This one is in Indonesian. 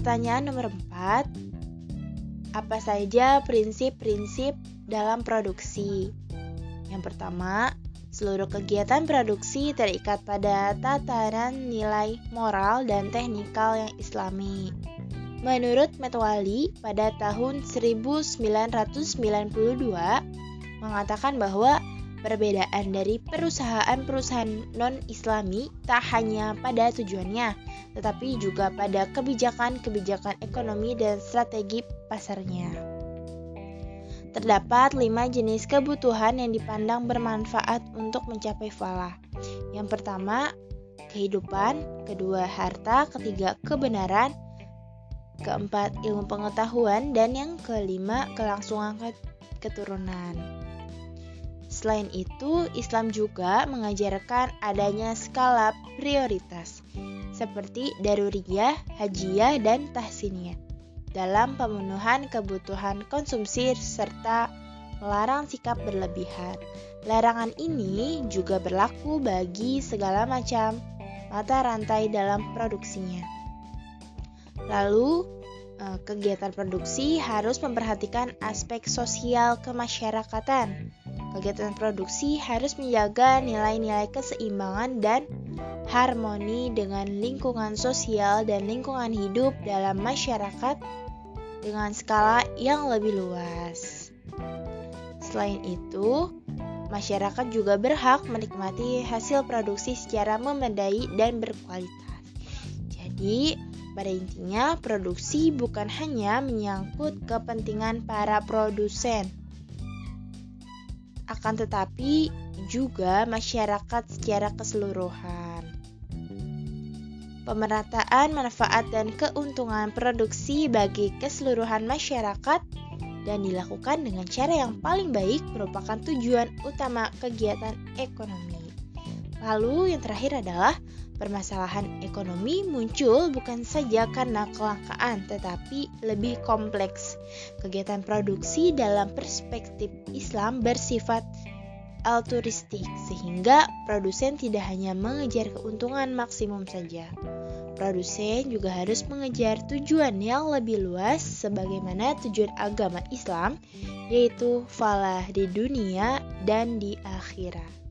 pertanyaan nomor 4, apa saja prinsip-prinsip dalam produksi? Yang pertama, seluruh kegiatan produksi terikat pada tataran nilai moral dan teknikal yang islami. Menurut Metwali, pada tahun 1992 mengatakan bahwa Perbedaan dari perusahaan-perusahaan non-Islami tak hanya pada tujuannya, tetapi juga pada kebijakan-kebijakan ekonomi dan strategi pasarnya. Terdapat lima jenis kebutuhan yang dipandang bermanfaat untuk mencapai falah. Yang pertama, kehidupan, kedua, harta, ketiga, kebenaran, keempat, ilmu pengetahuan, dan yang kelima, kelangsungan keturunan. Selain itu, Islam juga mengajarkan adanya skala prioritas seperti daruriyah, hajiyah, dan tahsiniyah dalam pemenuhan kebutuhan konsumsi serta melarang sikap berlebihan. Larangan ini juga berlaku bagi segala macam mata rantai dalam produksinya. Lalu, eh, kegiatan produksi harus memperhatikan aspek sosial kemasyarakatan Kegiatan produksi harus menjaga nilai-nilai keseimbangan dan harmoni dengan lingkungan sosial dan lingkungan hidup dalam masyarakat dengan skala yang lebih luas. Selain itu, masyarakat juga berhak menikmati hasil produksi secara memadai dan berkualitas. Jadi, pada intinya, produksi bukan hanya menyangkut kepentingan para produsen, akan tetapi juga masyarakat secara keseluruhan. Pemerataan manfaat dan keuntungan produksi bagi keseluruhan masyarakat dan dilakukan dengan cara yang paling baik merupakan tujuan utama kegiatan ekonomi. Lalu yang terakhir adalah Permasalahan ekonomi muncul bukan saja karena kelangkaan, tetapi lebih kompleks. Kegiatan produksi dalam perspektif Islam bersifat altruistik, sehingga produsen tidak hanya mengejar keuntungan maksimum saja. Produsen juga harus mengejar tujuan yang lebih luas, sebagaimana tujuan agama Islam, yaitu falah di dunia dan di akhirat.